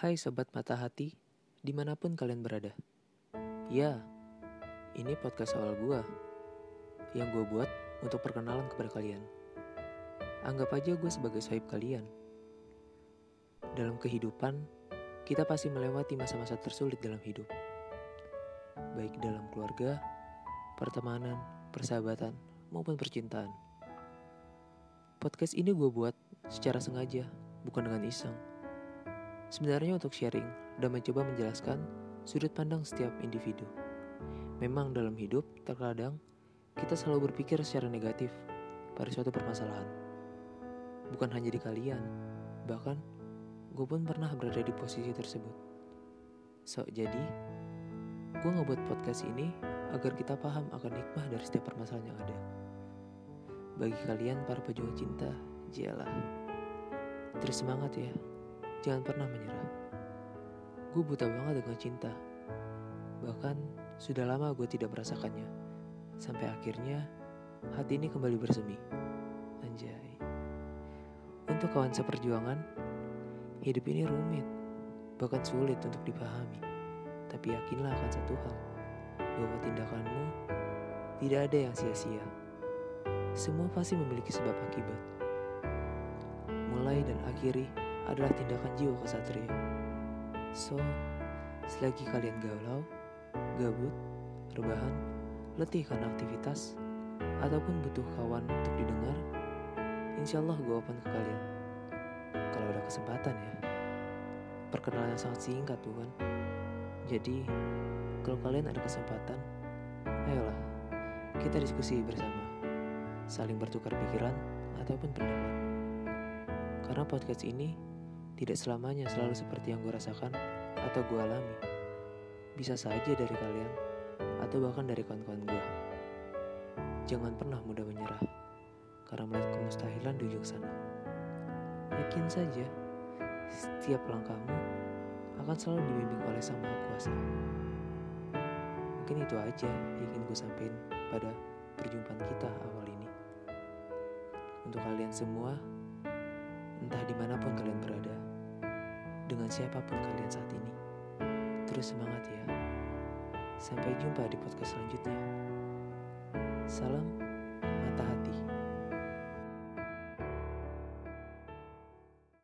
Hai Sobat Mata Hati, di mana pun kalian berada. Ya, ini podcast awal gua yang gue buat untuk perkenalan kepada kalian. Anggap aja gue sebagai sahib kalian. Dalam kehidupan, kita pasti melewati masa-masa tersulit dalam hidup. Baik dalam keluarga, pertemanan, persahabatan, maupun percintaan. Podcast ini gue buat secara sengaja, bukan dengan iseng. Sebenarnya untuk sharing dan mencoba menjelaskan sudut pandang setiap individu. Memang dalam hidup terkadang kita selalu berpikir secara negatif pada suatu permasalahan. Bukan hanya di kalian, bahkan gue pun pernah berada di posisi tersebut. So, jadi, gue ngebuat podcast ini agar kita paham akan hikmah dari setiap permasalahan yang ada. Bagi kalian para pejuang cinta, jialah. Terus semangat ya, jangan pernah menyerah. Gue buta banget dengan cinta. Bahkan sudah lama gue tidak merasakannya. Sampai akhirnya hati ini kembali bersemi. Anjay. Untuk kawan seperjuangan, hidup ini rumit, bahkan sulit untuk dipahami. Tapi yakinlah akan satu hal, bahwa tindakanmu tidak ada yang sia-sia. Semua pasti memiliki sebab akibat. Mulai dan akhiri adalah tindakan jiwa kesatria. So, selagi kalian galau, gabut, rebahan, letih karena aktivitas, ataupun butuh kawan untuk didengar, insya Allah gue open ke kalian. Kalau ada kesempatan ya. Perkenalan yang sangat singkat bukan? Jadi, kalau kalian ada kesempatan, ayolah, kita diskusi bersama. Saling bertukar pikiran ataupun pendapat. Karena podcast ini tidak selamanya selalu seperti yang gue rasakan atau gue alami. Bisa saja dari kalian atau bahkan dari kawan-kawan gue. Jangan pernah mudah menyerah, karena melihat kemustahilan di ujung sana. Yakin saja, setiap langkahmu akan selalu dibimbing oleh Sang Maha Kuasa. Mungkin itu aja yang ingin gue sampaikan pada perjumpaan kita awal ini. Untuk kalian semua, entah di mana pun kalian berada, dengan siapa pun kalian saat ini, terus semangat ya. Sampai jumpa di podcast selanjutnya. Salam.